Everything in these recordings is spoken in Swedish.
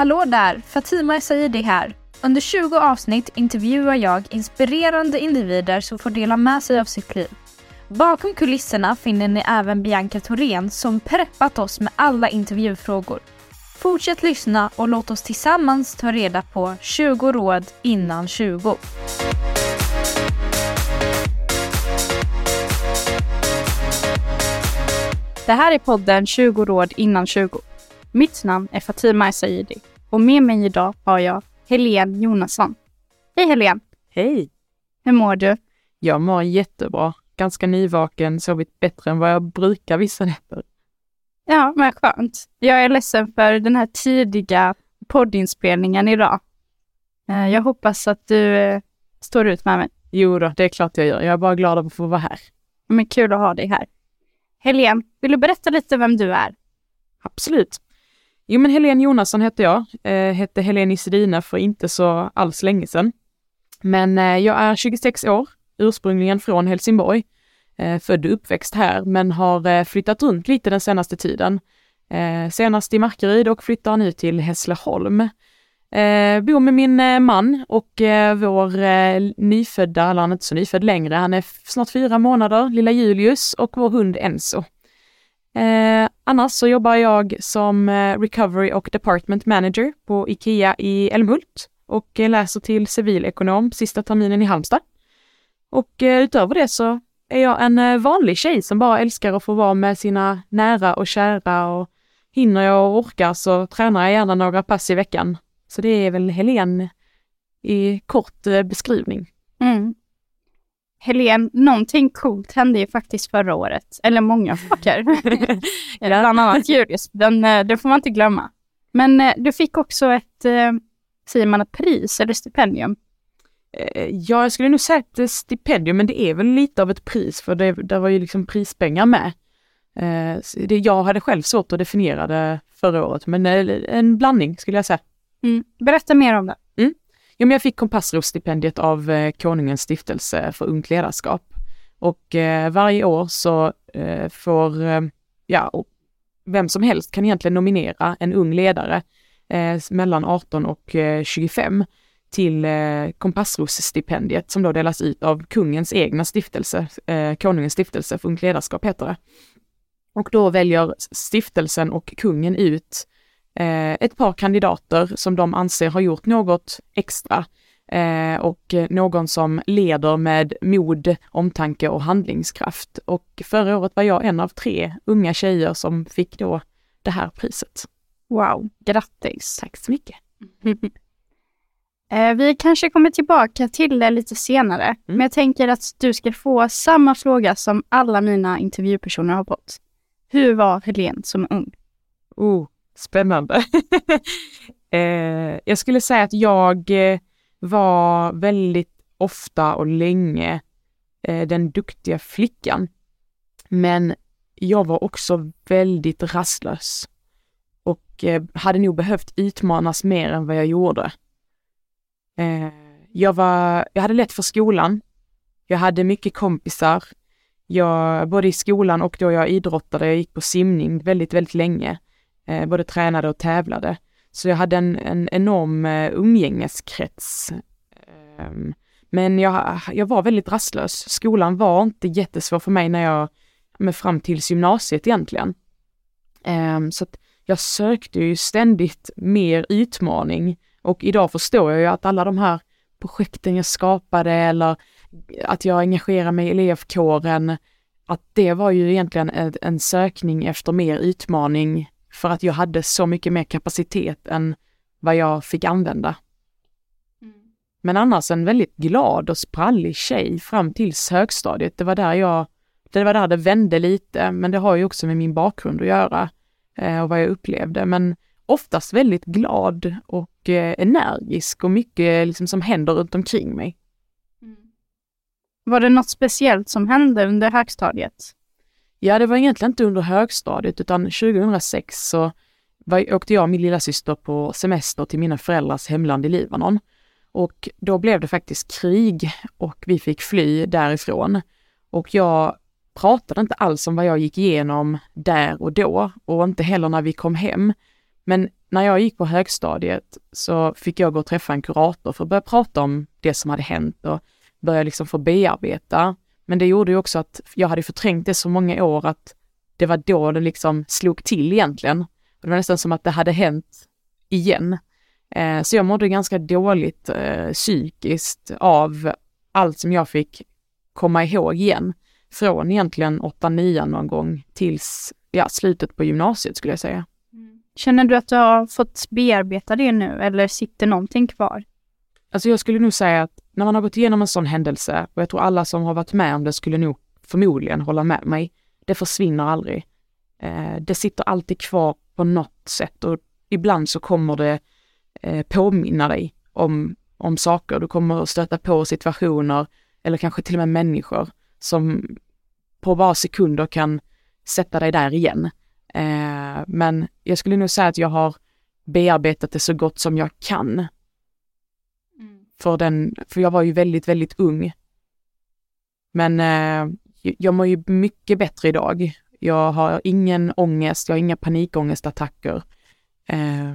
Hallå där! Fatima Saidi här. Under 20 avsnitt intervjuar jag inspirerande individer som får dela med sig av sitt liv. Bakom kulisserna finner ni även Bianca Thorén som preppat oss med alla intervjufrågor. Fortsätt lyssna och låt oss tillsammans ta reda på 20 råd innan 20. Det här är podden 20 råd innan 20. Mitt namn är Fatima Essaidi och med mig idag har jag Helene Jonasson. Hej Helene! Hej! Hur mår du? Jag mår jättebra. Ganska nyvaken, sovit bättre än vad jag brukar vissa nätter. Ja, men skönt. Jag är ledsen för den här tidiga poddinspelningen idag. Eh, Jag hoppas att du eh, står ut med mig. Jo då, det är klart jag gör. Jag är bara glad att få vara här. Men kul att ha dig här. Helene, vill du berätta lite vem du är? Absolut. Jo men Helene Jonasson heter jag. Eh, hette Helene Isedina för inte så alls länge sedan. Men eh, jag är 26 år, ursprungligen från Helsingborg. Eh, född och uppväxt här, men har eh, flyttat runt lite den senaste tiden. Eh, senast i Markaryd och flyttar nu till Hässleholm. Eh, bor med min eh, man och eh, vår eh, nyfödda, eller han är inte så nyfödd längre, han är snart fyra månader, lilla Julius och vår hund Enzo. Eh, annars så jobbar jag som eh, Recovery och Department Manager på IKEA i Älmhult och eh, läser till civilekonom sista terminen i Halmstad. Och eh, utöver det så är jag en eh, vanlig tjej som bara älskar att få vara med sina nära och kära och hinner jag och orkar så tränar jag gärna några pass i veckan. Så det är väl Helen i kort beskrivning. Mm. Helene, någonting coolt hände ju faktiskt förra året. Eller många saker. Bland annat Julius. Den, eh, det får man inte glömma. Men eh, du fick också ett, eh, säger man ett pris eller stipendium? Ja, jag skulle nog säga ett stipendium, men det är väl lite av ett pris, för det, det var ju liksom prispengar med. Det, jag hade själv svårt att definiera det förra året, men en blandning skulle jag säga. Mm. Berätta mer om det. Jo, men jag fick Kompassrosstipendiet av eh, Konungens stiftelse för ungt ledarskap. Och eh, varje år så eh, får, eh, ja, vem som helst kan egentligen nominera en ung ledare eh, mellan 18 och eh, 25 till eh, Kompassrosstipendiet som då delas ut av kungens egna stiftelse, eh, Konungens stiftelse för ungt ledarskap heter det. Och då väljer stiftelsen och kungen ut ett par kandidater som de anser har gjort något extra eh, och eh, någon som leder med mod, omtanke och handlingskraft. Och förra året var jag en av tre unga tjejer som fick då det här priset. Wow, grattis. Tack så mycket. Eh, vi kanske kommer tillbaka till det lite senare, men jag tänker att du ska få samma fråga som alla mina intervjupersoner har fått. Hur var Helene som ung? Oh, spännande. eh, jag skulle säga att jag eh, var väldigt ofta och länge eh, den duktiga flickan. Men jag var också väldigt rastlös och eh, hade nog behövt utmanas mer än vad jag gjorde. Eh, jag, var, jag hade lätt för skolan. Jag hade mycket kompisar. Jag, både i skolan och då jag idrottade, jag gick på simning väldigt, väldigt länge. Eh, både tränade och tävlade. Så jag hade en, en enorm eh, umgängeskrets. Ehm, men jag, jag var väldigt rastlös. Skolan var inte jättesvår för mig när jag, men fram tills gymnasiet egentligen. Ehm, så att jag sökte ju ständigt mer utmaning och idag förstår jag ju att alla de här projekten jag skapade eller att jag engagerar mig i elevkåren, att det var ju egentligen en sökning efter mer utmaning för att jag hade så mycket mer kapacitet än vad jag fick använda. Men annars en väldigt glad och sprallig tjej fram tills högstadiet. Det var där jag, det var där det vände lite, men det har ju också med min bakgrund att göra eh, och vad jag upplevde. Men oftast väldigt glad och eh, energisk och mycket liksom som händer runt omkring mig. Var det något speciellt som hände under högstadiet? Ja, det var egentligen inte under högstadiet utan 2006 så var, åkte jag och min lilla syster på semester till mina föräldrars hemland i Libanon. Och då blev det faktiskt krig och vi fick fly därifrån. Och jag pratade inte alls om vad jag gick igenom där och då och inte heller när vi kom hem. Men när jag gick på högstadiet så fick jag gå och träffa en kurator för att börja prata om det som hade hänt och börja liksom få bearbeta. Men det gjorde ju också att jag hade förträngt det så många år att det var då det liksom slog till egentligen. Och det var nästan som att det hade hänt igen. Eh, så jag mådde ganska dåligt eh, psykiskt av allt som jag fick komma ihåg igen. Från egentligen 8-9 någon gång tills ja, slutet på gymnasiet skulle jag säga. Känner du att du har fått bearbeta det nu eller sitter någonting kvar? Alltså jag skulle nog säga att när man har gått igenom en sån händelse, och jag tror alla som har varit med om det skulle nog förmodligen hålla med mig, det försvinner aldrig. Eh, det sitter alltid kvar på något sätt och ibland så kommer det eh, påminna dig om, om saker. Du kommer att stöta på situationer eller kanske till och med människor som på bara sekunder kan sätta dig där igen. Eh, men jag skulle nog säga att jag har bearbetat det så gott som jag kan. För, den, för jag var ju väldigt, väldigt ung. Men eh, jag mår ju mycket bättre idag. Jag har ingen ångest, jag har inga panikångestattacker. Eh,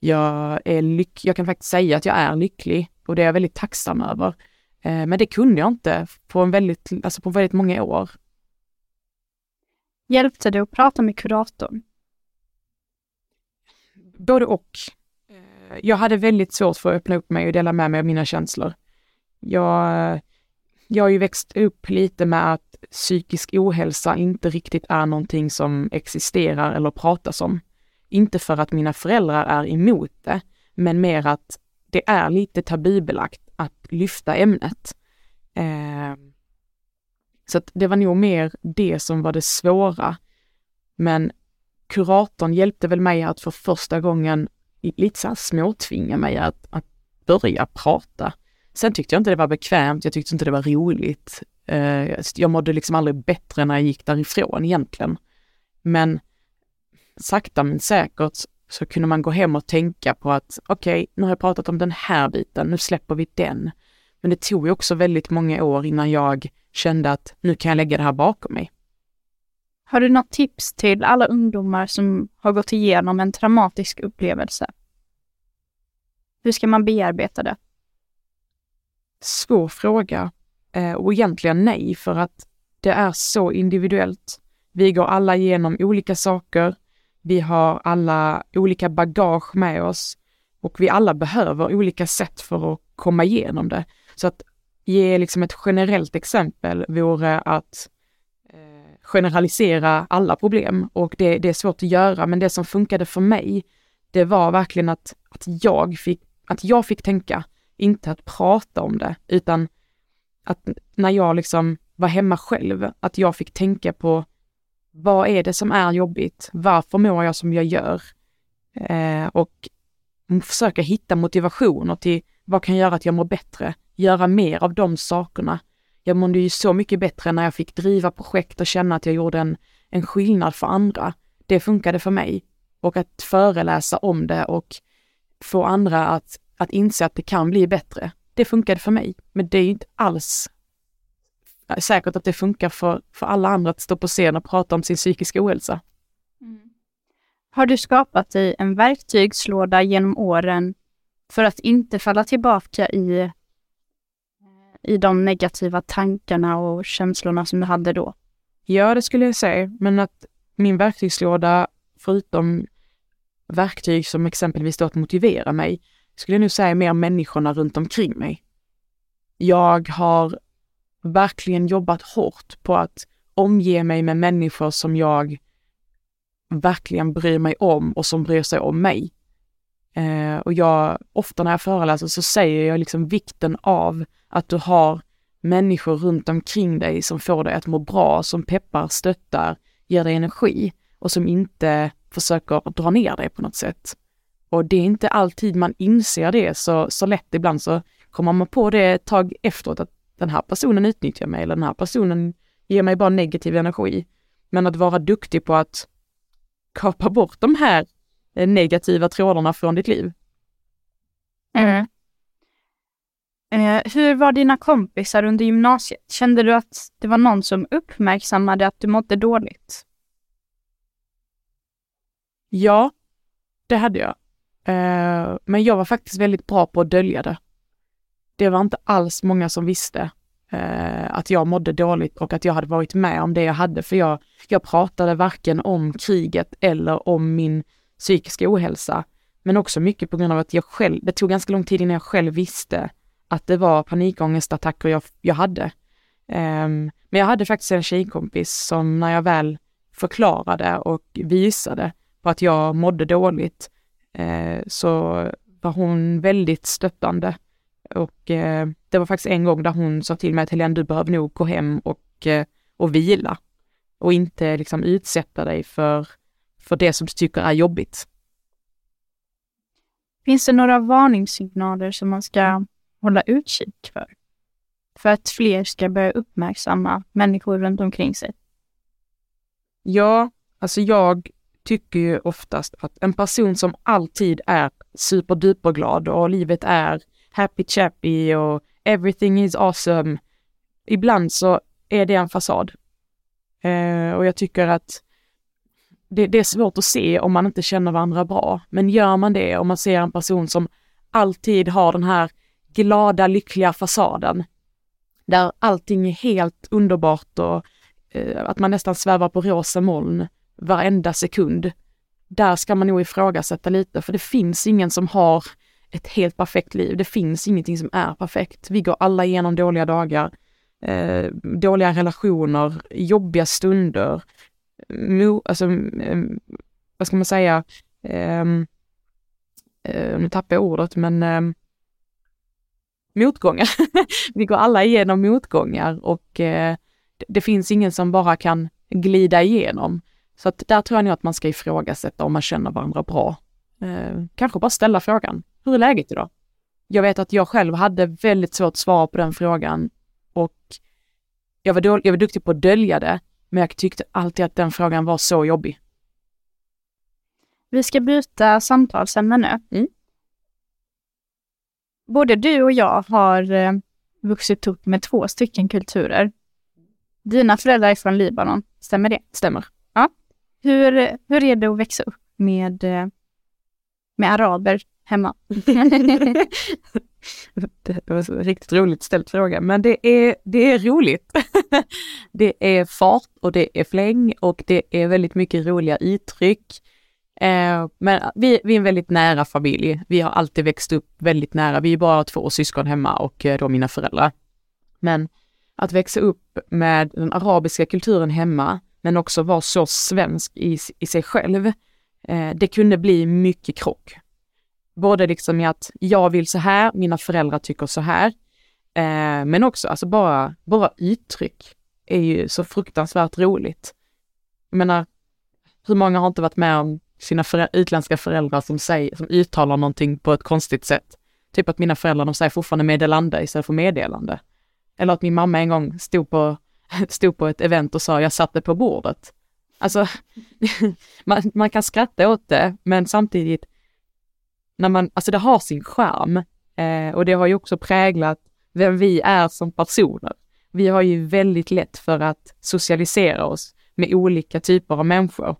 jag, är lyck jag kan faktiskt säga att jag är lycklig och det är jag väldigt tacksam över. Eh, men det kunde jag inte på, en väldigt, alltså på väldigt många år. Hjälpte det att prata med kuratorn? Både och. Jag hade väldigt svårt för att öppna upp mig och dela med mig av mina känslor. Jag, jag har ju växt upp lite med att psykisk ohälsa inte riktigt är någonting som existerar eller pratas om. Inte för att mina föräldrar är emot det, men mer att det är lite tabubelagt att lyfta ämnet. Eh, så att det var nog mer det som var det svåra. Men kuratorn hjälpte väl mig att för första gången lite så här småtvinga mig att, att börja prata. Sen tyckte jag inte det var bekvämt, jag tyckte inte det var roligt. Eh, jag mådde liksom aldrig bättre när jag gick därifrån egentligen. Men sakta men säkert så kunde man gå hem och tänka på att okej, okay, nu har jag pratat om den här biten, nu släpper vi den. Men det tog ju också väldigt många år innan jag kände att nu kan jag lägga det här bakom mig. Har du något tips till alla ungdomar som har gått igenom en traumatisk upplevelse? Hur ska man bearbeta det? Svår fråga. Eh, och egentligen nej, för att det är så individuellt. Vi går alla igenom olika saker. Vi har alla olika bagage med oss och vi alla behöver olika sätt för att komma igenom det. Så att ge liksom ett generellt exempel vore att eh, generalisera alla problem och det, det, är svårt att göra, men det som funkade för mig, det var verkligen att, att, jag, fick, att jag fick tänka, inte att prata om det, utan att när jag liksom var hemma själv, att jag fick tänka på vad är det som är jobbigt? Varför mår jag som jag gör? Eh, och försöka hitta motivationer till vad kan göra att jag mår bättre? göra mer av de sakerna. Jag mådde ju så mycket bättre när jag fick driva projekt och känna att jag gjorde en, en skillnad för andra. Det funkade för mig. Och att föreläsa om det och få andra att, att inse att det kan bli bättre. Det funkade för mig. Men det är ju inte alls säkert att det funkar för, för alla andra att stå på scen och prata om sin psykiska ohälsa. Mm. Har du skapat dig en verktygslåda genom åren för att inte falla tillbaka i i de negativa tankarna och känslorna som du hade då? Ja, det skulle jag säga, men att min verktygslåda, förutom verktyg som exempelvis då att motivera mig, skulle jag nu säga mer människorna runt omkring mig. Jag har verkligen jobbat hårt på att omge mig med människor som jag verkligen bryr mig om och som bryr sig om mig. Eh, och jag, ofta när jag föreläser så säger jag liksom vikten av att du har människor runt omkring dig som får dig att må bra, som peppar, stöttar, ger dig energi och som inte försöker dra ner dig på något sätt. Och det är inte alltid man inser det så, så lätt. Ibland så kommer man på det ett tag efteråt att den här personen utnyttjar mig eller den här personen ger mig bara negativ energi. Men att vara duktig på att kapa bort de här eh, negativa trådarna från ditt liv. Mm. Eh, hur var dina kompisar under gymnasiet? Kände du att det var någon som uppmärksammade att du mådde dåligt? Ja, det hade jag. Eh, men jag var faktiskt väldigt bra på att dölja det. Det var inte alls många som visste eh, att jag mådde dåligt och att jag hade varit med om det jag hade, för jag, jag pratade varken om kriget eller om min psykiska ohälsa, men också mycket på grund av att jag själv, det tog ganska lång tid innan jag själv visste att det var panikångestattacker jag, jag hade. Um, men jag hade faktiskt en tjejkompis som när jag väl förklarade och visade på att jag mådde dåligt eh, så var hon väldigt stöttande. Och eh, det var faktiskt en gång där hon sa till mig att Helene, du behöver nog gå hem och, eh, och vila och inte liksom utsätta dig för, för det som du tycker är jobbigt. Finns det några varningssignaler som man ska hålla utkik för? För att fler ska börja uppmärksamma människor runt omkring sig? Ja, alltså jag tycker ju oftast att en person som alltid är superduperglad och livet är happy chappy och everything is awesome. Ibland så är det en fasad. Eh, och jag tycker att det, det, är svårt att se om man inte känner varandra bra. Men gör man det och man ser en person som alltid har den här glada, lyckliga fasaden, där allting är helt underbart och eh, att man nästan svävar på rosa moln varenda sekund. Där ska man nog ifrågasätta lite, för det finns ingen som har ett helt perfekt liv. Det finns ingenting som är perfekt. Vi går alla igenom dåliga dagar, eh, dåliga relationer, jobbiga stunder, mo, alltså, eh, vad ska man säga, ehm, eh, nu tappar jag ordet, men eh, motgångar. vi går alla igenom motgångar och eh, det finns ingen som bara kan glida igenom. Så att där tror jag nog att man ska ifrågasätta om man känner varandra bra. Eh, kanske bara ställa frågan, hur är läget idag? Jag vet att jag själv hade väldigt svårt att svara på den frågan och jag var, jag var duktig på att dölja det, men jag tyckte alltid att den frågan var så jobbig. Vi ska byta samtalsämne nu. Mm. Både du och jag har eh, vuxit upp med två stycken kulturer. Dina föräldrar är från Libanon, stämmer det? Stämmer. Ja. Hur, hur är det att växa upp med, eh, med araber hemma? det var en riktigt roligt ställd fråga, men det är, det är roligt. det är fart och det är fläng och det är väldigt mycket roliga uttryck. Eh, men vi, vi är en väldigt nära familj. Vi har alltid växt upp väldigt nära. Vi är bara två syskon hemma och eh, då mina föräldrar. Men att växa upp med den arabiska kulturen hemma, men också vara så svensk i, i sig själv, eh, det kunde bli mycket krock. Både liksom i att jag vill så här, mina föräldrar tycker så här, eh, men också alltså bara, bara uttryck är ju så fruktansvärt roligt. Jag menar, hur många har inte varit med om sina förä utländska föräldrar som, säger, som uttalar någonting på ett konstigt sätt? Typ att mina föräldrar, de säger fortfarande meddelande istället för meddelande. Eller att min mamma en gång stod på, stod på ett event och sa jag satte på bordet. Alltså, man, man kan skratta åt det, men samtidigt, när man, alltså det har sin charm eh, och det har ju också präglat vem vi är som personer. Vi har ju väldigt lätt för att socialisera oss med olika typer av människor.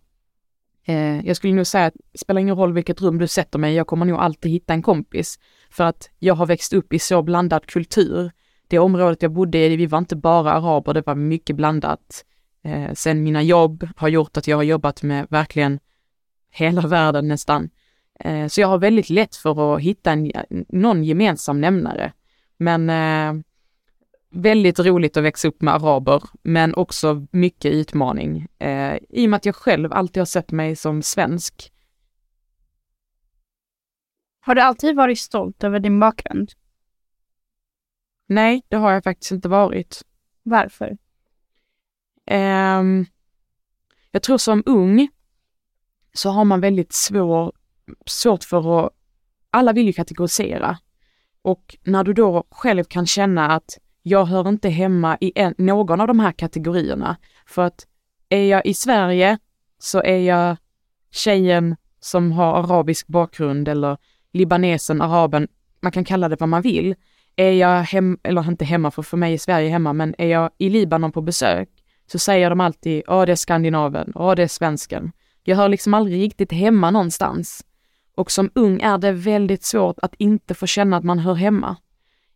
Eh, jag skulle nog säga att det spelar ingen roll vilket rum du sätter mig, jag kommer nog alltid hitta en kompis. För att jag har växt upp i så blandad kultur det området jag bodde i, vi var inte bara araber, det var mycket blandat. Eh, sen mina jobb har gjort att jag har jobbat med verkligen hela världen nästan. Eh, så jag har väldigt lätt för att hitta en, någon gemensam nämnare. Men eh, väldigt roligt att växa upp med araber, men också mycket utmaning. Eh, I och med att jag själv alltid har sett mig som svensk. Har du alltid varit stolt över din bakgrund? Nej, det har jag faktiskt inte varit. Varför? Um, jag tror som ung så har man väldigt svår, svårt för att, alla vill ju kategorisera. Och när du då själv kan känna att jag hör inte hemma i en, någon av de här kategorierna. För att är jag i Sverige så är jag tjejen som har arabisk bakgrund eller libanesen, araben, man kan kalla det vad man vill. Är jag hem, eller inte hemma, för för mig är Sverige hemma, men är jag i Libanon på besök så säger de alltid, ja det är skandinaven, ja det är svensken. Jag hör liksom aldrig riktigt hemma någonstans. Och som ung är det väldigt svårt att inte få känna att man hör hemma.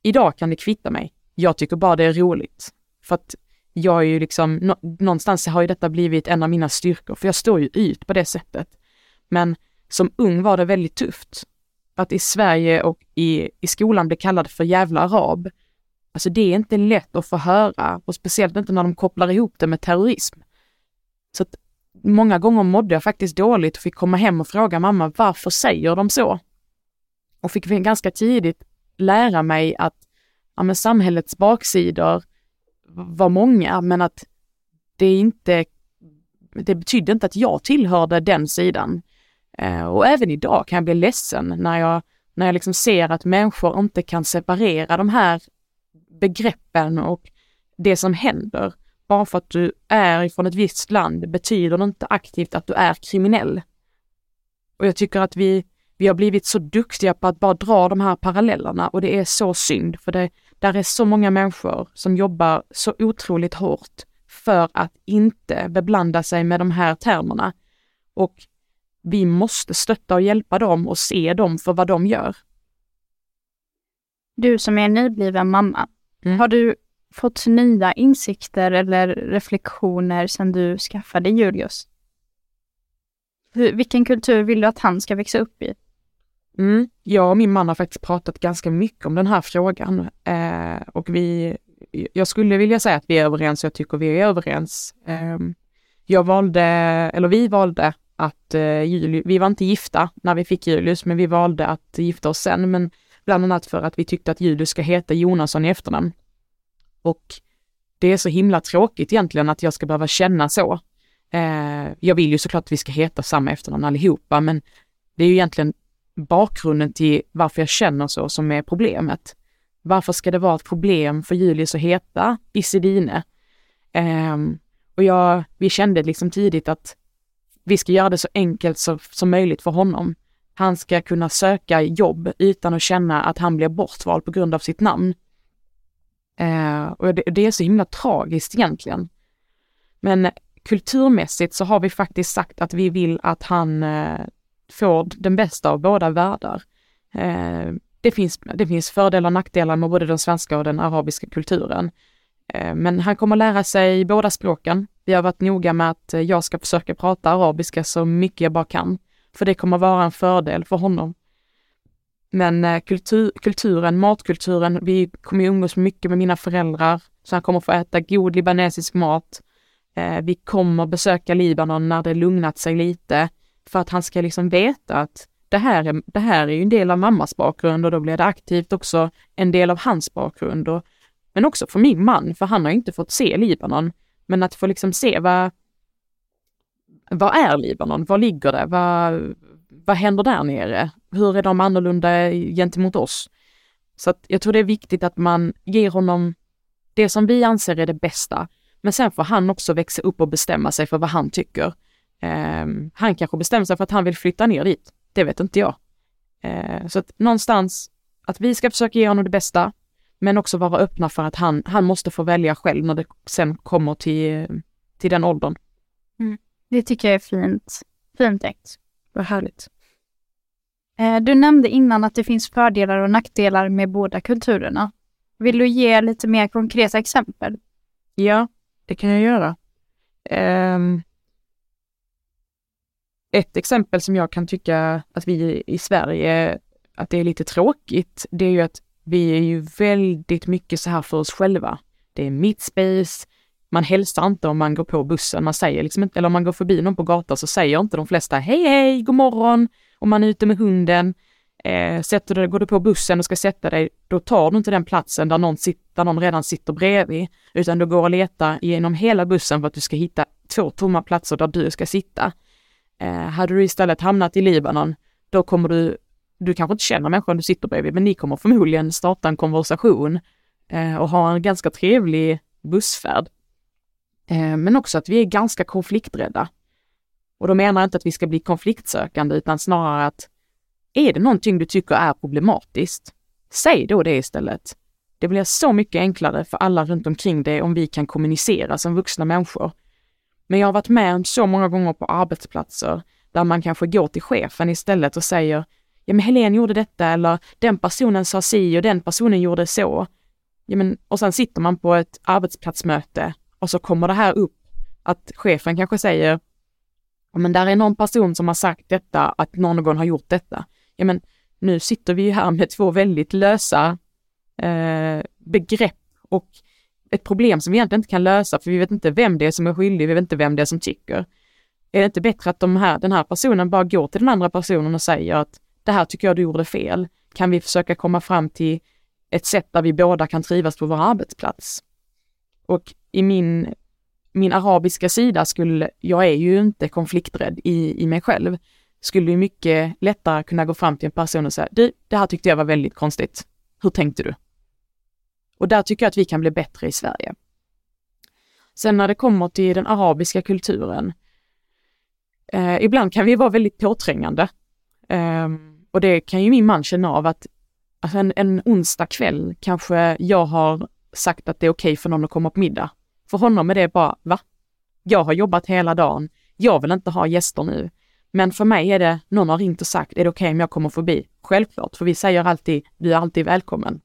Idag kan det kvitta mig. Jag tycker bara det är roligt. För att jag är ju liksom, någonstans har ju detta blivit en av mina styrkor, för jag står ju ut på det sättet. Men som ung var det väldigt tufft. Att i Sverige och i, i skolan bli kallad för jävla arab, alltså det är inte lätt att få höra och speciellt inte när de kopplar ihop det med terrorism. Så att många gånger mådde jag faktiskt dåligt och fick komma hem och fråga mamma varför säger de så? Och fick ganska tidigt lära mig att ja, men samhällets baksidor var många, men att det inte, det betydde inte att jag tillhörde den sidan. Eh, och även idag kan jag bli ledsen när jag, när jag liksom ser att människor inte kan separera de här begreppen och det som händer. Bara för att du är ifrån ett visst land betyder det inte aktivt att du är kriminell. Och jag tycker att vi, vi har blivit så duktiga på att bara dra de här parallellerna och det är så synd för det, där är så många människor som jobbar så otroligt hårt för att inte beblanda sig med de här termerna. Och vi måste stötta och hjälpa dem och se dem för vad de gör. Du som är nybliven mamma, mm. har du fått nya insikter eller reflektioner sedan du skaffade Julius? Vilken kultur vill du att han ska växa upp i? Mm. Jag och min man har faktiskt pratat ganska mycket om den här frågan eh, och vi, jag skulle vilja säga att vi är överens jag tycker vi är överens. Eh, jag valde, eller vi valde att eh, Julius, vi var inte gifta när vi fick Julius, men vi valde att gifta oss sen, men bland annat för att vi tyckte att Julius ska heta Jonasson i efternamn. Och det är så himla tråkigt egentligen att jag ska behöva känna så. Eh, jag vill ju såklart att vi ska heta samma efternamn allihopa, men det är ju egentligen bakgrunden till varför jag känner så som är problemet. Varför ska det vara ett problem för Julius att heta Isidine? Um, och jag, vi kände liksom tidigt att vi ska göra det så enkelt så, som möjligt för honom. Han ska kunna söka jobb utan att känna att han blir bortvald på grund av sitt namn. Uh, och det, det, är så himla tragiskt egentligen. Men kulturmässigt så har vi faktiskt sagt att vi vill att han uh, får den bästa av båda världar. Eh, det, finns, det finns fördelar och nackdelar med både den svenska och den arabiska kulturen. Eh, men han kommer lära sig båda språken. Vi har varit noga med att jag ska försöka prata arabiska så mycket jag bara kan, för det kommer vara en fördel för honom. Men eh, kultur, kulturen, matkulturen, vi kommer ju umgås mycket med mina föräldrar, så han kommer få äta god libanesisk mat. Eh, vi kommer besöka Libanon när det lugnat sig lite, för att han ska liksom veta att det här, är, det här är ju en del av mammas bakgrund och då blir det aktivt också en del av hans bakgrund. Och, men också för min man, för han har inte fått se Libanon. Men att få liksom se vad, vad är Libanon? Var ligger det? Vad, vad händer där nere? Hur är de annorlunda gentemot oss? Så att jag tror det är viktigt att man ger honom det som vi anser är det bästa. Men sen får han också växa upp och bestämma sig för vad han tycker. Um, han kanske bestämmer sig för att han vill flytta ner dit. Det vet inte jag. Uh, så att någonstans att vi ska försöka ge honom det bästa, men också vara öppna för att han, han måste få välja själv när det sen kommer till, till den åldern. Mm. Det tycker jag är fint. Fint tänkt. Vad härligt. Eh, du nämnde innan att det finns fördelar och nackdelar med båda kulturerna. Vill du ge lite mer konkreta exempel? Ja, det kan jag göra. Um, ett exempel som jag kan tycka att vi i Sverige, att det är lite tråkigt, det är ju att vi är ju väldigt mycket så här för oss själva. Det är mitt space, man hälsar inte om man går på bussen, man säger liksom inte, eller om man går förbi någon på gatan så säger inte de flesta hej hej, god morgon, om man är ute med hunden, eh, sätter du, går du på bussen och ska sätta dig, då tar du inte den platsen där någon, sit, där någon redan sitter bredvid, utan du går och letar genom hela bussen för att du ska hitta två tomma platser där du ska sitta. Eh, hade du istället hamnat i Libanon, då kommer du, du kanske inte känner människan du sitter bredvid, men ni kommer förmodligen starta en konversation eh, och ha en ganska trevlig bussfärd. Eh, men också att vi är ganska konflikträdda. Och då menar jag inte att vi ska bli konfliktsökande utan snarare att är det någonting du tycker är problematiskt, säg då det istället. Det blir så mycket enklare för alla runt omkring dig om vi kan kommunicera som vuxna människor. Men jag har varit med om så många gånger på arbetsplatser där man kanske går till chefen istället och säger ja men Helene gjorde detta eller den personen sa si och den personen gjorde så. Ja, men, och sen sitter man på ett arbetsplatsmöte och så kommer det här upp att chefen kanske säger, ja men där är någon person som har sagt detta, att någon har gjort detta. Ja men nu sitter vi ju här med två väldigt lösa eh, begrepp och ett problem som vi egentligen inte kan lösa för vi vet inte vem det är som är skyldig, vi vet inte vem det är som tycker. Är det inte bättre att de här, den här personen bara går till den andra personen och säger att det här tycker jag du gjorde fel. Kan vi försöka komma fram till ett sätt där vi båda kan trivas på vår arbetsplats? Och i min, min arabiska sida skulle, jag är ju inte konflikträdd i, i mig själv, skulle ju mycket lättare kunna gå fram till en person och säga, du, det här tyckte jag var väldigt konstigt. Hur tänkte du? Och där tycker jag att vi kan bli bättre i Sverige. Sen när det kommer till den arabiska kulturen, eh, ibland kan vi vara väldigt påträngande. Eh, och det kan ju min man känna av att alltså en, en onsdag kväll kanske jag har sagt att det är okej okay för någon att komma på middag. För honom är det bara, va? Jag har jobbat hela dagen, jag vill inte ha gäster nu. Men för mig är det, någon har ringt och sagt, är det okej okay om jag kommer förbi? Självklart, för vi säger alltid, du är alltid välkommen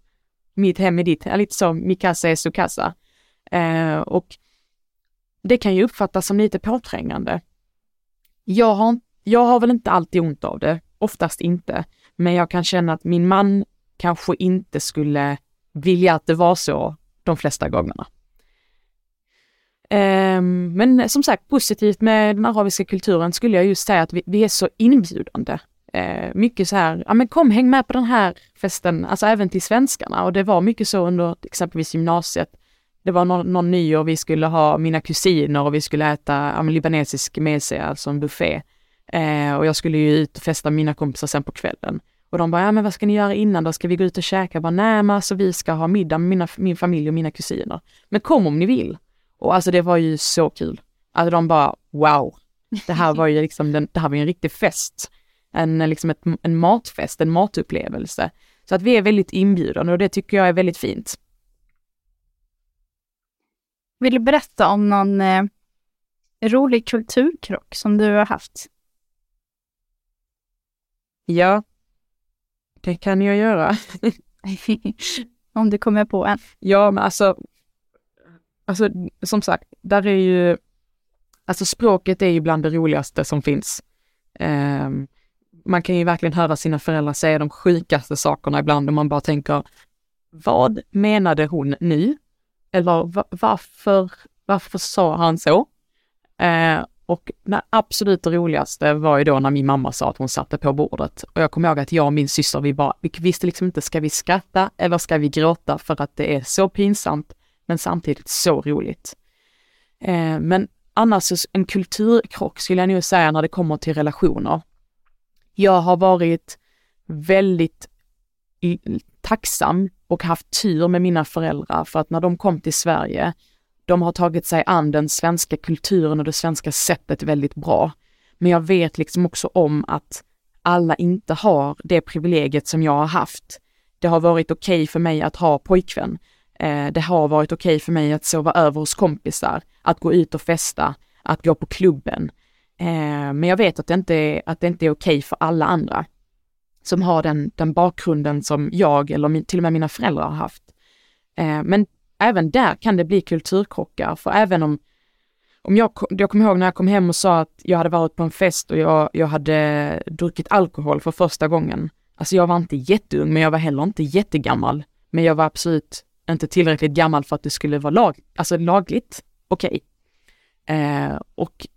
mitt hem är ditt, lite så, mikasa är sukasa. Eh, och det kan ju uppfattas som lite påträngande. Jag har, jag har väl inte alltid ont av det, oftast inte, men jag kan känna att min man kanske inte skulle vilja att det var så de flesta gångerna. Eh, men som sagt, positivt med den arabiska kulturen skulle jag just säga att vi, vi är så inbjudande eh, mycket så här, ja men kom häng med på den här festen, alltså även till svenskarna och det var mycket så under exempelvis gymnasiet. Det var någon, någon nyår vi skulle ha mina kusiner och vi skulle äta ja, libanesisk mese, alltså en buffé. Eh, och jag skulle ju ut och festa med mina kompisar sen på kvällen. Och de bara, ja men vad ska ni göra innan då? Ska vi gå ut och käka? Jag bara, nej men alltså vi ska ha middag med mina, min familj och mina kusiner. Men kom om ni vill. Och alltså det var ju så kul. Alltså de bara, wow. Det här var ju liksom, den, det här var ju en riktig fest en, liksom ett, en matfest, en matupplevelse. Så att vi är väldigt inbjudande och det tycker jag är väldigt fint. Vill du berätta om någon eh, rolig kulturkrock som du har haft? Ja, det kan jag göra. om du kommer på en. Ja, men alltså, alltså som sagt, där är ju, alltså språket är ju bland det roligaste som finns. Um, man kan ju verkligen höra sina föräldrar säga de sjukaste sakerna ibland och man bara tänker, vad menade hon nu? Eller varför, varför sa han så? Eh, och det absolut roligaste var ju då när min mamma sa att hon satte på bordet. Och jag kommer ihåg att jag och min syster, vi bara, vi visste liksom inte, ska vi skratta eller ska vi gråta för att det är så pinsamt, men samtidigt så roligt. Eh, men annars en kulturkrock skulle jag nog säga när det kommer till relationer. Jag har varit väldigt tacksam och haft tur med mina föräldrar för att när de kom till Sverige, de har tagit sig an den svenska kulturen och det svenska sättet väldigt bra. Men jag vet liksom också om att alla inte har det privilegiet som jag har haft. Det har varit okej okay för mig att ha pojkvän. Eh, det har varit okej okay för mig att sova över hos kompisar, att gå ut och festa, att gå på klubben. Eh, men jag vet att det inte är, att det inte är okej för alla andra som har den, den bakgrunden som jag eller min, till och med mina föräldrar har haft. Eh, men även där kan det bli kulturkrockar, för även om om jag, jag kommer ihåg när jag kom hem och sa att jag hade varit på en fest och jag, jag hade druckit alkohol för första gången. Alltså jag var inte jätteung, men jag var heller inte jättegammal. Men jag var absolut inte tillräckligt gammal för att det skulle vara lag, alltså lagligt okej. Okay. Eh, och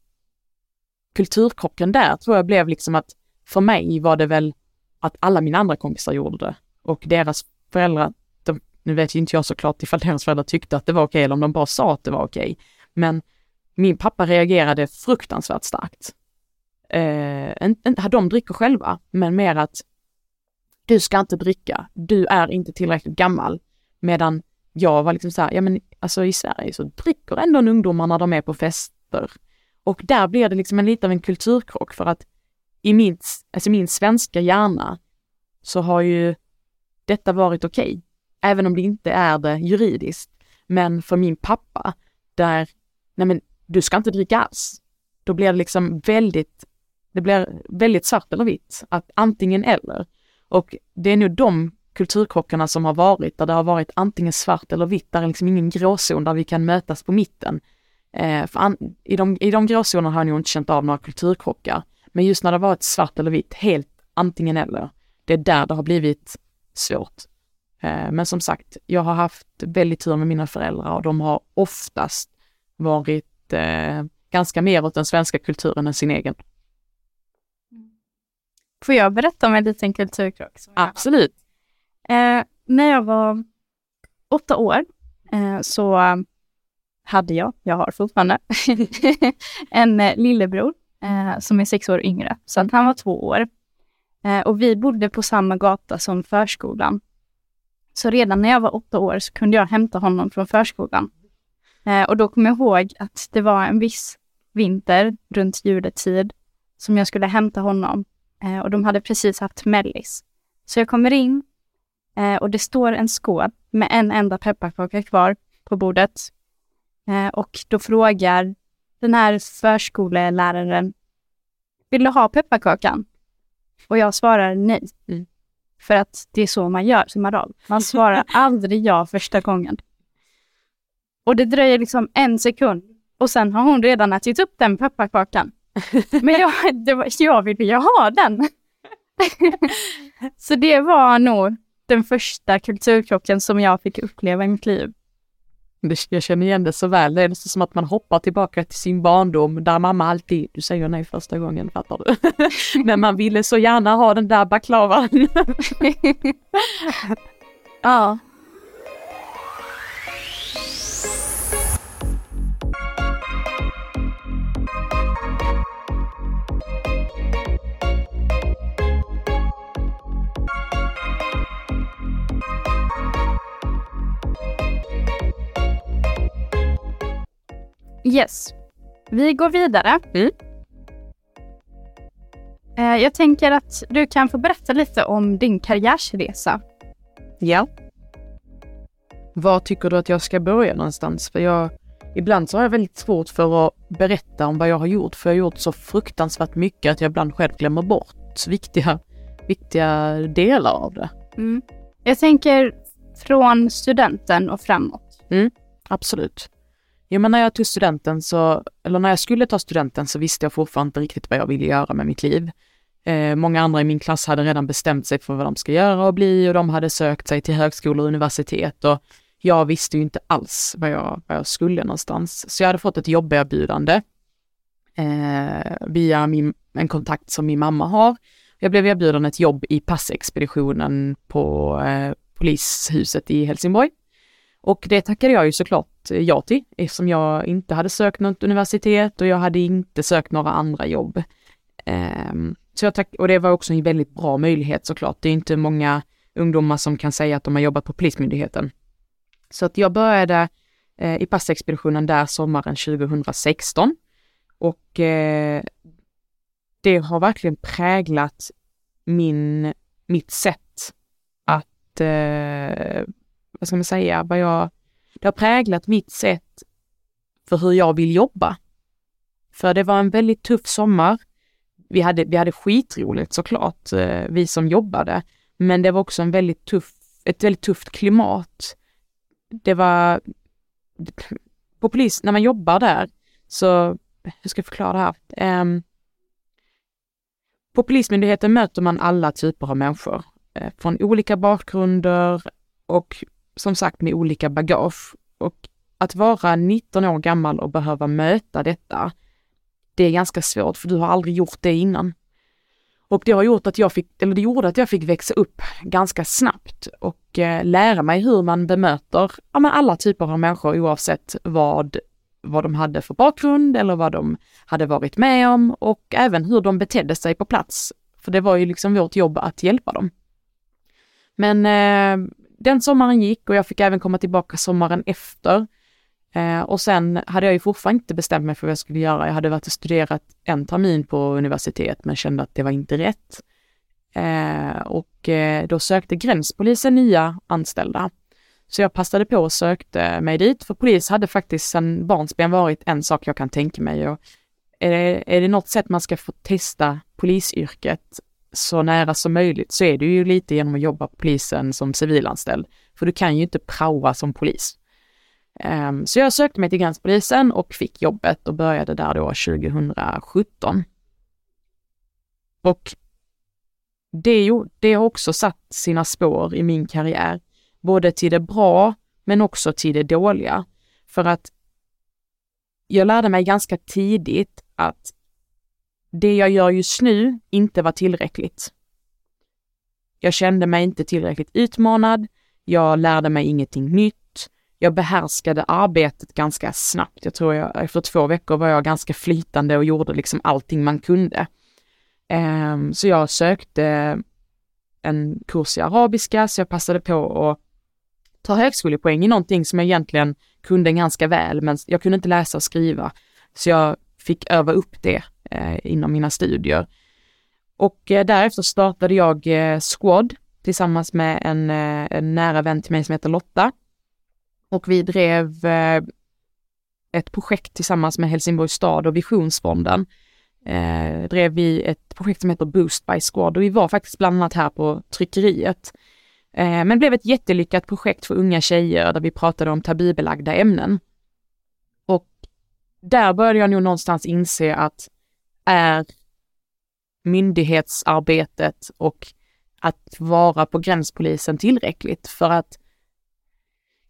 kulturkrocken där tror jag blev liksom att för mig var det väl att alla mina andra kompisar gjorde det och deras föräldrar, de, nu vet ju inte jag såklart ifall deras föräldrar tyckte att det var okej eller om de bara sa att det var okej, men min pappa reagerade fruktansvärt starkt. Eh, inte, de dricker själva, men mer att du ska inte dricka, du är inte tillräckligt gammal. Medan jag var liksom så här, ja men alltså i Sverige så dricker ändå ungdomar när de är på fester. Och där blir det liksom en lite av en kulturkrock för att i min, alltså min svenska hjärna så har ju detta varit okej, okay, även om det inte är det juridiskt. Men för min pappa, där, nej men du ska inte dricka alls. Då blir det liksom väldigt Det blir väldigt svart eller vitt, att antingen eller. Och det är nog de kulturkrockarna som har varit, där det har varit antingen svart eller vitt, där är liksom ingen gråzon där vi kan mötas på mitten. Eh, an, i, de, I de gråzonerna har jag nog inte känt av några kulturkrockar. Men just när det varit svart eller vitt, helt antingen eller, det är där det har blivit svårt. Eh, men som sagt, jag har haft väldigt tur med mina föräldrar och de har oftast varit eh, ganska mer åt den svenska kulturen än sin egen. Får jag berätta om en liten kulturkrock? Absolut. Eh, när jag var åtta år eh, så hade jag, jag har fortfarande, en eh, lillebror eh, som är sex år yngre. Så att han var två år. Eh, och vi bodde på samma gata som förskolan. Så redan när jag var åtta år så kunde jag hämta honom från förskolan. Eh, och då kommer jag ihåg att det var en viss vinter runt juletid som jag skulle hämta honom. Eh, och de hade precis haft mellis. Så jag kommer in eh, och det står en skål med en enda pepparkaka kvar på bordet. Eh, och då frågar den här förskoleläraren, vill du ha pepparkakan? Och jag svarar nej. Mm. För att det är så man gör som arab. Man svarar aldrig ja första gången. Och det dröjer liksom en sekund och sen har hon redan ätit upp den pepparkakan. Men jag, det var, jag ville ju ha den. så det var nog den första kulturkrocken som jag fick uppleva i mitt liv. Jag känner igen det så väl. Det är nästan som att man hoppar tillbaka till sin barndom där mamma alltid, du säger nej första gången, fattar du? Men man ville så gärna ha den där baklavan. ja. Yes. Vi går vidare. Mm. Eh, Jag tänker att du kan få berätta lite om din karriärsresa. Ja. Var tycker du att jag ska börja någonstans? För jag, ibland så har jag väldigt svårt för att berätta om vad jag har gjort, för jag har gjort så fruktansvärt mycket att jag ibland själv glömmer bort viktiga, viktiga delar av det. Mm. Jag tänker från studenten och framåt. Absolut. Jo, men när jag tog studenten så, eller när jag skulle ta studenten så visste jag fortfarande inte riktigt vad jag ville göra med mitt liv. Eh, många andra i min klass hade redan bestämt sig för vad de ska göra och bli och de hade sökt sig till högskolor och universitet och jag visste ju inte alls vad jag, vad jag skulle någonstans. Så jag hade fått ett jobberbjudande eh, via min, en kontakt som min mamma har. Jag blev erbjuden ett jobb i passexpeditionen på eh, polishuset i Helsingborg. Och det tackade jag ju såklart eh, ja till eftersom jag inte hade sökt något universitet och jag hade inte sökt några andra jobb. Ehm, så jag tack och det var också en väldigt bra möjlighet såklart. Det är inte många ungdomar som kan säga att de har jobbat på Polismyndigheten. Så att jag började eh, i passexpeditionen där sommaren 2016 och eh, det har verkligen präglat min, mitt sätt att eh, vad ska man säga, vad jag, det har präglat mitt sätt för hur jag vill jobba. För det var en väldigt tuff sommar. Vi hade, vi hade skitroligt såklart, eh, vi som jobbade, men det var också en väldigt tuff, ett väldigt tufft klimat. Det var, på polis, när man jobbar där, så, hur ska jag förklara det här? Um, på Polismyndigheten möter man alla typer av människor, eh, från olika bakgrunder och som sagt med olika bagage. Och att vara 19 år gammal och behöva möta detta, det är ganska svårt för du har aldrig gjort det innan. Och det har gjort att jag fick, eller det gjorde att jag fick växa upp ganska snabbt och eh, lära mig hur man bemöter ja, men alla typer av människor oavsett vad, vad de hade för bakgrund eller vad de hade varit med om och även hur de betedde sig på plats. För det var ju liksom vårt jobb att hjälpa dem. Men eh, den sommaren gick och jag fick även komma tillbaka sommaren efter. Eh, och sen hade jag ju fortfarande inte bestämt mig för vad jag skulle göra. Jag hade varit och studerat en termin på universitet men kände att det var inte rätt. Eh, och eh, då sökte gränspolisen nya anställda. Så jag passade på och sökte mig dit, för polis hade faktiskt sedan barnsben varit en sak jag kan tänka mig. Och är det, är det något sätt man ska få testa polisyrket så nära som möjligt så är det ju lite genom att jobba på polisen som civilanställd. För du kan ju inte praoa som polis. Um, så jag sökte mig till gränspolisen och fick jobbet och började där då 2017. Och det, det har också satt sina spår i min karriär, både till det bra men också till det dåliga. För att jag lärde mig ganska tidigt att det jag gör just nu inte var tillräckligt. Jag kände mig inte tillräckligt utmanad, jag lärde mig ingenting nytt, jag behärskade arbetet ganska snabbt. Jag tror jag, efter två veckor var jag ganska flytande och gjorde liksom allting man kunde. Um, så jag sökte en kurs i arabiska, så jag passade på att ta högskolepoäng i någonting som jag egentligen kunde ganska väl, men jag kunde inte läsa och skriva. Så jag fick öva upp det Eh, inom mina studier. Och eh, därefter startade jag eh, Squad tillsammans med en, eh, en, nära vän till mig som heter Lotta. Och vi drev eh, ett projekt tillsammans med Helsingborgs stad och Visionsfonden. Eh, drev vi ett projekt som heter Boost by Squad och vi var faktiskt bland annat här på tryckeriet. Eh, men blev ett jättelyckat projekt för unga tjejer där vi pratade om tabubelagda ämnen. Och där började jag nog någonstans inse att är myndighetsarbetet och att vara på gränspolisen tillräckligt för att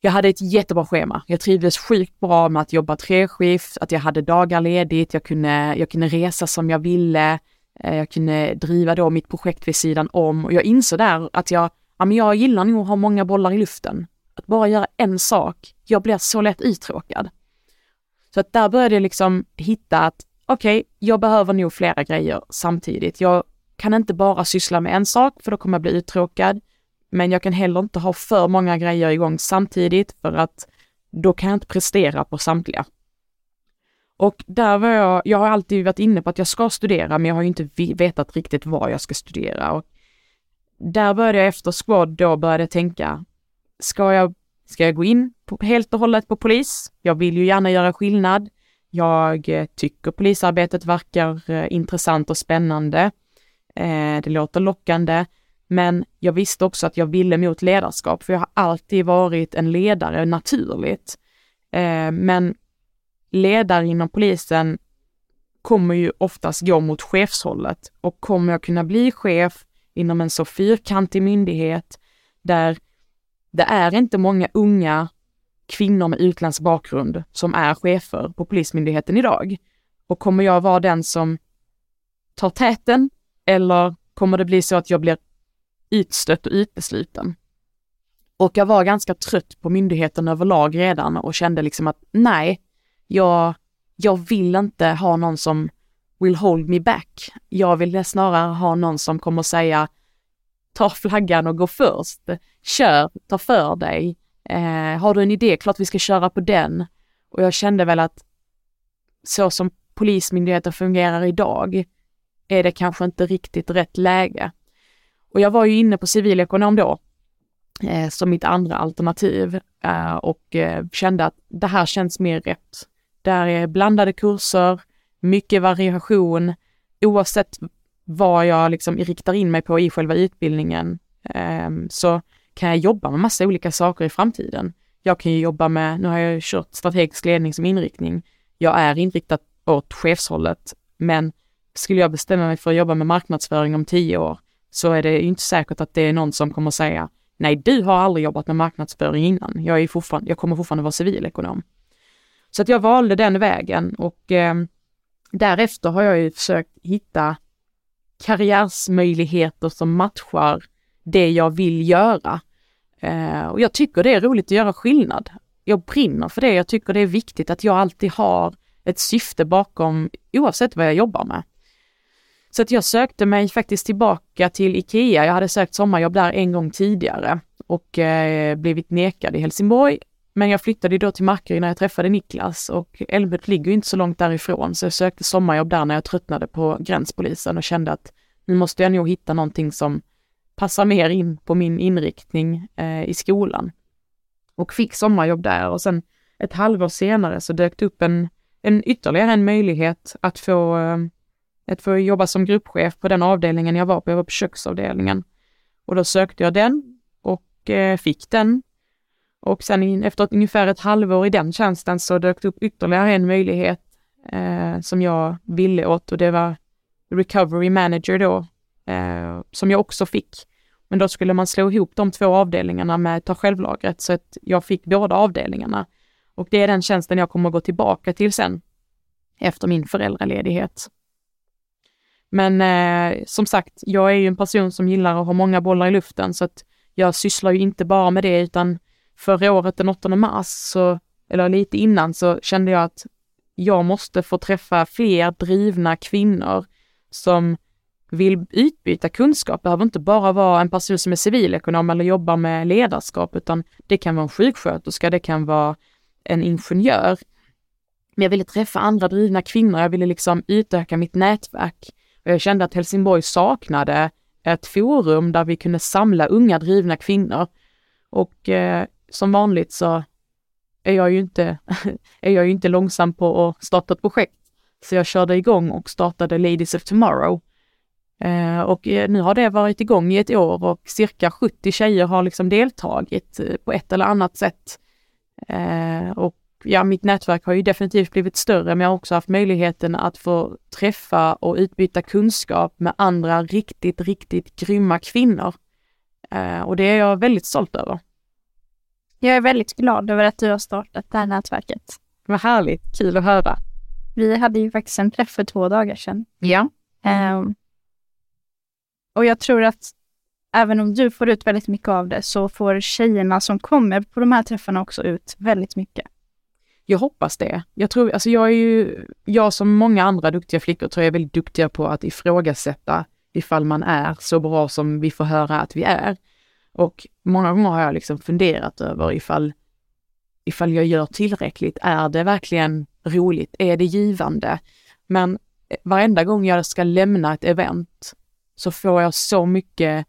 jag hade ett jättebra schema. Jag trivdes sjukt bra med att jobba treskift, att jag hade dagar ledigt, jag kunde, jag kunde resa som jag ville, eh, jag kunde driva då mitt projekt vid sidan om och jag insåg där att jag, ja men jag gillar nog att ha många bollar i luften. Att bara göra en sak, jag blir så lätt uttråkad. Så att där började jag liksom hitta att okej, okay, jag behöver nog flera grejer samtidigt. Jag kan inte bara syssla med en sak för då kommer jag bli uttråkad. Men jag kan heller inte ha för många grejer igång samtidigt för att då kan jag inte prestera på samtliga. Och där var jag, jag har alltid varit inne på att jag ska studera men jag har ju inte vetat riktigt vad jag ska studera. Och där började jag efter squad då började tänka, ska jag, ska jag gå in på, helt och hållet på polis? Jag vill ju gärna göra skillnad. Jag eh, tycker polisarbetet verkar eh, intressant och spännande. Eh, det låter lockande, men jag visste också att jag ville mot ledarskap, för jag har alltid varit en ledare naturligt. Men ledare inom polisen kommer ju oftast gå mot chefshållet och kommer jag kunna bli chef inom en så fyrkantig myndighet där det är inte många unga kvinnor med utländsk bakgrund som är chefer på Polismyndigheten idag. Och kommer jag vara den som tar täten eller kommer det bli så att jag blir utstött och utbesluten? Och jag var ganska trött på myndigheten överlag redan och kände liksom att nej, jag, jag vill inte ha någon som will hold me back. Jag vill snarare ha någon som kommer säga ta flaggan och gå först. Kör, ta för dig, Eh, har du en idé, klart vi ska köra på den. Och jag kände väl att så som Polismyndigheten fungerar idag är det kanske inte riktigt rätt läge. Och jag var ju inne på civilekonom då eh, som mitt andra alternativ eh, och eh, kände att det här känns mer rätt. Där är blandade kurser, mycket variation, oavsett vad jag liksom riktar in mig på i själva utbildningen. Eh, så kan jag jobba med massa olika saker i framtiden. Jag kan ju jobba med, nu har jag kört strategisk ledning som inriktning. Jag är inriktad åt chefshållet, men skulle jag bestämma mig för att jobba med marknadsföring om tio år så är det inte säkert att det är någon som kommer säga nej, du har aldrig jobbat med marknadsföring innan. Jag, är fortfarande, jag kommer fortfarande vara civilekonom. Så att jag valde den vägen och eh, därefter har jag ju försökt hitta karriärsmöjligheter som matchar det jag vill göra. Eh, och jag tycker det är roligt att göra skillnad. Jag brinner för det. Jag tycker det är viktigt att jag alltid har ett syfte bakom oavsett vad jag jobbar med. Så att jag sökte mig faktiskt tillbaka till IKEA. Jag hade sökt sommarjobb där en gång tidigare och eh, blivit nekad i Helsingborg. Men jag flyttade då till Markaryd när jag träffade Niklas och Älmhult ligger inte så långt därifrån så jag sökte sommarjobb där när jag tröttnade på gränspolisen och kände att nu måste jag nog hitta någonting som passar mer in på min inriktning eh, i skolan. Och fick sommarjobb där och sen ett halvår senare så dök det upp en, en ytterligare en möjlighet att få, eh, att få jobba som gruppchef på den avdelningen jag var på. Jag var på köksavdelningen. Och då sökte jag den och eh, fick den. Och sen in, efter ungefär ett halvår i den tjänsten så dök det upp ytterligare en möjlighet eh, som jag ville åt och det var Recovery Manager då, eh, som jag också fick. Men då skulle man slå ihop de två avdelningarna med ta självlagret så att jag fick båda avdelningarna. Och det är den tjänsten jag kommer att gå tillbaka till sen efter min föräldraledighet. Men eh, som sagt, jag är ju en person som gillar att ha många bollar i luften så att jag sysslar ju inte bara med det utan förra året den 8 mars, så, eller lite innan, så kände jag att jag måste få träffa fler drivna kvinnor som vill utbyta kunskap. Behöver inte bara vara en person som är civilekonom eller jobbar med ledarskap, utan det kan vara en sjuksköterska, det kan vara en ingenjör. Men jag ville träffa andra drivna kvinnor, jag ville liksom utöka mitt nätverk. Och jag kände att Helsingborg saknade ett forum där vi kunde samla unga drivna kvinnor. Och eh, som vanligt så är jag ju inte, är jag ju inte långsam på att starta ett projekt. Så jag körde igång och startade Ladies of Tomorrow. Eh, och eh, nu har det varit igång i ett år och cirka 70 tjejer har liksom deltagit eh, på ett eller annat sätt. Och ja, mitt nätverk har ju definitivt blivit större, men jag har också haft möjligheten att få träffa och utbyta kunskap med andra riktigt, riktigt grymma kvinnor. Och det är jag väldigt stolt över. Jag är väldigt glad över att du har startat det här nätverket. Vad härligt, kul att höra. Vi hade ju faktiskt en träff för två dagar sedan. Ja. Um, och jag tror att även om du får ut väldigt mycket av det så får tjejerna som kommer på de här träffarna också ut väldigt mycket. Jag hoppas det. Jag tror, alltså jag är ju, jag som många andra duktiga flickor tror jag är väldigt duktiga på att ifrågasätta ifall man är så bra som vi får höra att vi är. Och många gånger har jag liksom funderat över ifall, ifall jag gör tillräckligt. Är det verkligen roligt? Är det givande? Men eh, varenda gång jag ska lämna ett event så får jag så mycket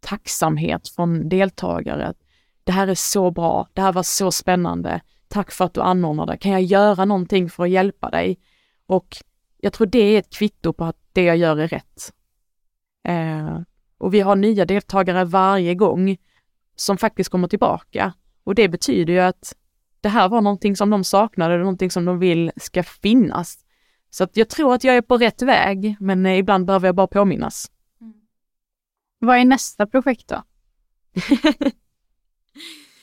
tacksamhet från deltagare. Det här är så bra, det här var så spännande, tack för att du anordnade, kan jag göra någonting för att hjälpa dig? Och jag tror det är ett kvitto på att det jag gör är rätt. Eh, och vi har nya deltagare varje gång som faktiskt kommer tillbaka. Och det betyder ju att det här var någonting som de saknade, någonting som de vill ska finnas. Så att jag tror att jag är på rätt väg, men eh, ibland behöver jag bara påminnas. Vad är nästa projekt då?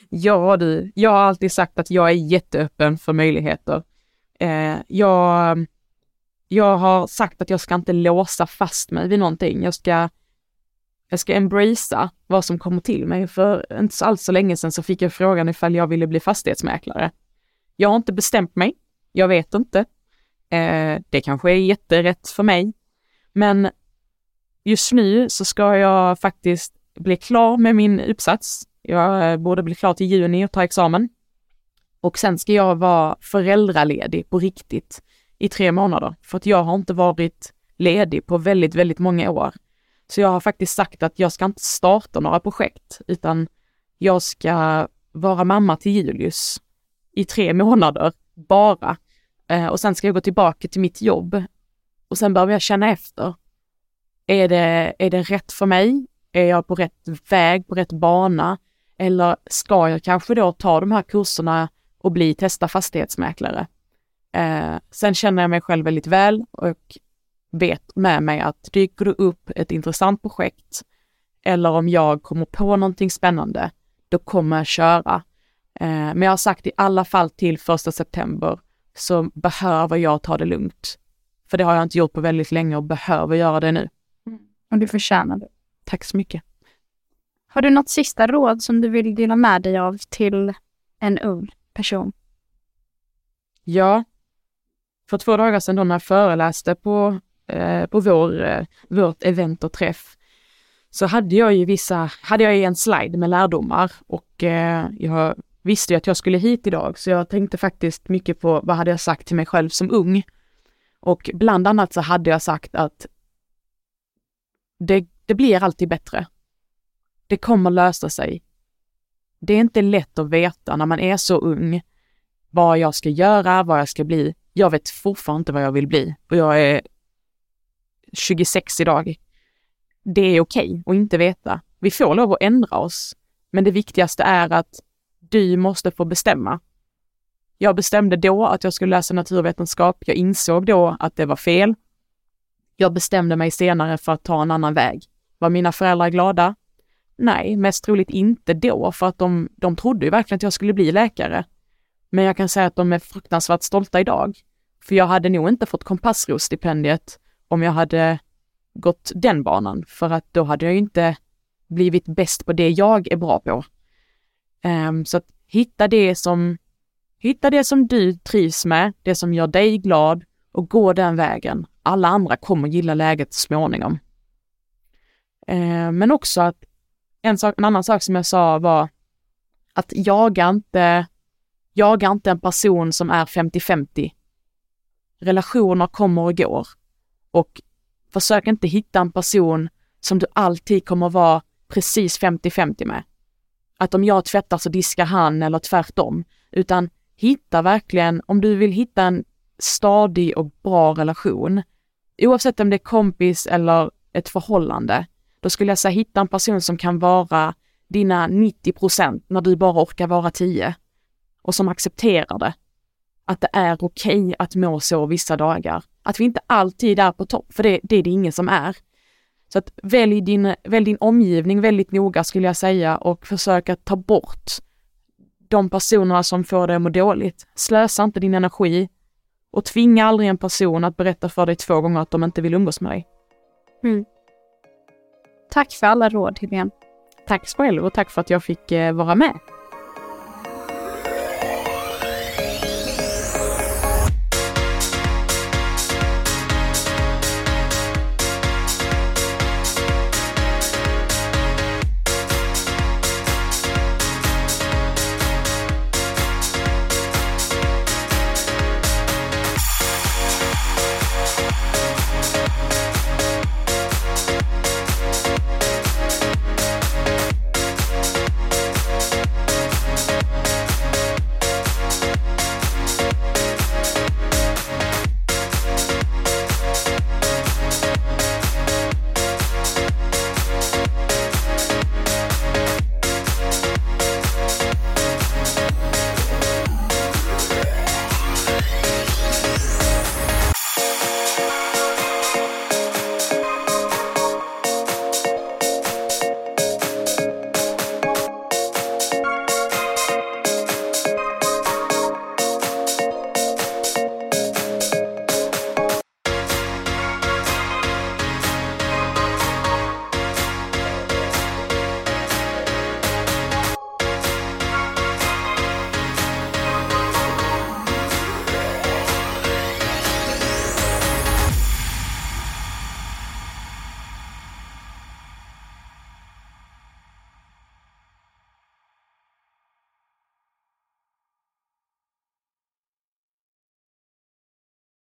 ja du, jag har alltid sagt att jag är jätteöppen för möjligheter. Eh, jag, jag har sagt att jag ska inte låsa fast mig vid någonting. Jag ska, jag ska embracea vad som kommer till mig. För inte alls så länge sedan så fick jag frågan ifall jag ville bli fastighetsmäklare. Jag har inte bestämt mig. Jag vet inte. Eh, det kanske är jätterätt för mig. Men just nu så ska jag faktiskt bli klar med min uppsats. Jag eh, borde bli klar till juni och ta examen. Och sen ska jag vara föräldraledig på riktigt i tre månader. För att jag har inte varit ledig på väldigt, väldigt många år. Så jag har faktiskt sagt att jag ska inte starta några projekt, utan jag ska vara mamma till Julius i tre månader, bara. Eh, och sen ska jag gå tillbaka till mitt jobb. Och sen behöver jag känna efter. Är det, är det rätt för mig? Är jag på rätt väg, på rätt bana? Eller ska jag kanske då ta de här kurserna och bli testa fastighetsmäklare? Eh, sen känner jag mig själv väldigt väl och vet med mig att dyker det upp ett intressant projekt eller om jag kommer på någonting spännande, då kommer jag köra. Eh, men jag har sagt i alla fall till första september så behöver jag ta det lugnt. För det har jag inte gjort på väldigt länge och behöver göra det nu. Och det förtjänar du. Tack så mycket. Har du något sista råd som du vill dela med dig av till en ung person? Ja. För två dagar sedan då när jag föreläste på, eh, på vår, eh, vårt event och träff så hade jag ju vissa, hade jag en slide med lärdomar och eh, jag visste ju att jag skulle hit idag så jag tänkte faktiskt mycket på vad hade jag sagt till mig själv som ung. Och bland annat så hade jag sagt att det, det blir alltid bättre. Det kommer lösa sig. Det är inte lätt att veta när man är så ung vad jag ska göra, vad jag ska bli. Jag vet fortfarande inte vad jag vill bli och jag är 26 idag. Det är okej okay att inte veta. Vi får lov att ändra oss, men det viktigaste är att du måste få bestämma. Jag bestämde då att jag skulle läsa naturvetenskap. Jag insåg då att det var fel. Jag bestämde mig senare för att ta en annan väg. Var mina föräldrar glada? Nej, mest troligt inte då, för att de, de trodde ju verkligen att jag skulle bli läkare. Men jag kan säga att de är fruktansvärt stolta idag. För jag hade nog inte fått Kompassros-stipendiet om jag hade gått den banan, för att då hade jag ju inte blivit bäst på det jag är bra på. Um, så att hitta det som, hitta det som du trivs med, det som gör dig glad och gå den vägen. Alla andra kommer gilla läget småningom. Eh, men också att en, sak, en annan sak som jag sa var att jaga inte, jaga inte en person som är 50-50. Relationer kommer och går och försök inte hitta en person som du alltid kommer vara precis 50-50 med. Att om jag tvättar så diskar han eller tvärtom, utan hitta verkligen, om du vill hitta en stadig och bra relation, oavsett om det är kompis eller ett förhållande, då skulle jag säga hitta en person som kan vara dina 90 procent när du bara orkar vara 10 och som accepterar det. Att det är okej okay att må så vissa dagar. Att vi inte alltid är på topp, för det, det är det ingen som är. Så att välj din, välj din omgivning väldigt noga skulle jag säga och försök att ta bort de personerna som får dig att må dåligt. Slösa inte din energi och tvinga aldrig en person att berätta för dig två gånger att de inte vill umgås med dig. Mm. Tack för alla råd, Helene. Tack själv och tack för att jag fick eh, vara med.